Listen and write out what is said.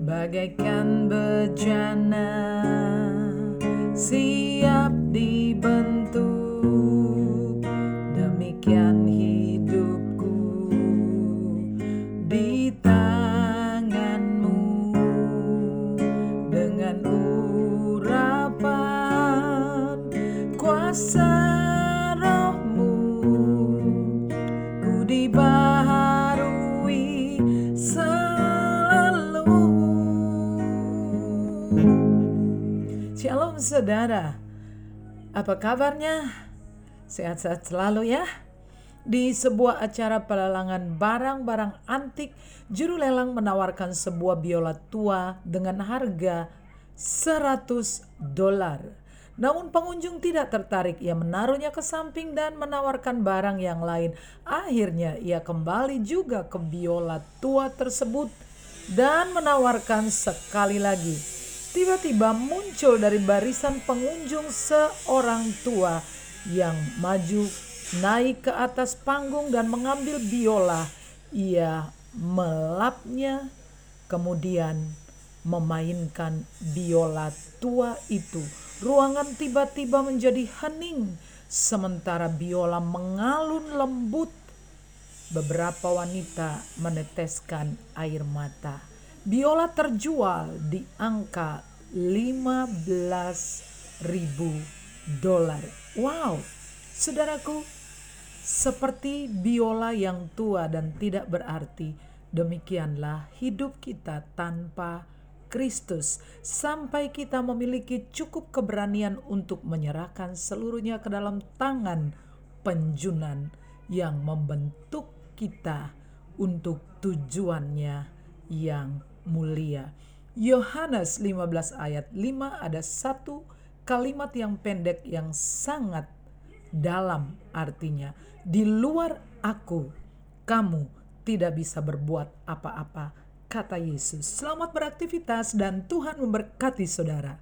Bagaikan bejana siap dibentuk. Demikian hidupku di tanganmu. Dengan urapan kuasa rohmu Ku dibaharui Shalom saudara Apa kabarnya? Sehat-sehat selalu ya di sebuah acara pelelangan barang-barang antik, juru lelang menawarkan sebuah biola tua dengan harga 100 dolar. Namun pengunjung tidak tertarik, ia menaruhnya ke samping dan menawarkan barang yang lain. Akhirnya ia kembali juga ke biola tua tersebut dan menawarkan sekali lagi. Tiba-tiba muncul dari barisan pengunjung seorang tua yang maju naik ke atas panggung dan mengambil biola. Ia melapnya, kemudian memainkan biola tua itu. Ruangan tiba-tiba menjadi hening, sementara biola mengalun lembut. Beberapa wanita meneteskan air mata. Biola terjual di angka 15 ribu dolar. Wow, saudaraku, seperti biola yang tua dan tidak berarti, demikianlah hidup kita tanpa Kristus sampai kita memiliki cukup keberanian untuk menyerahkan seluruhnya ke dalam tangan penjunan yang membentuk kita untuk tujuannya yang mulia. Yohanes 15 ayat 5 ada satu kalimat yang pendek yang sangat dalam artinya. Di luar aku, kamu tidak bisa berbuat apa-apa, kata Yesus. Selamat beraktivitas dan Tuhan memberkati saudara.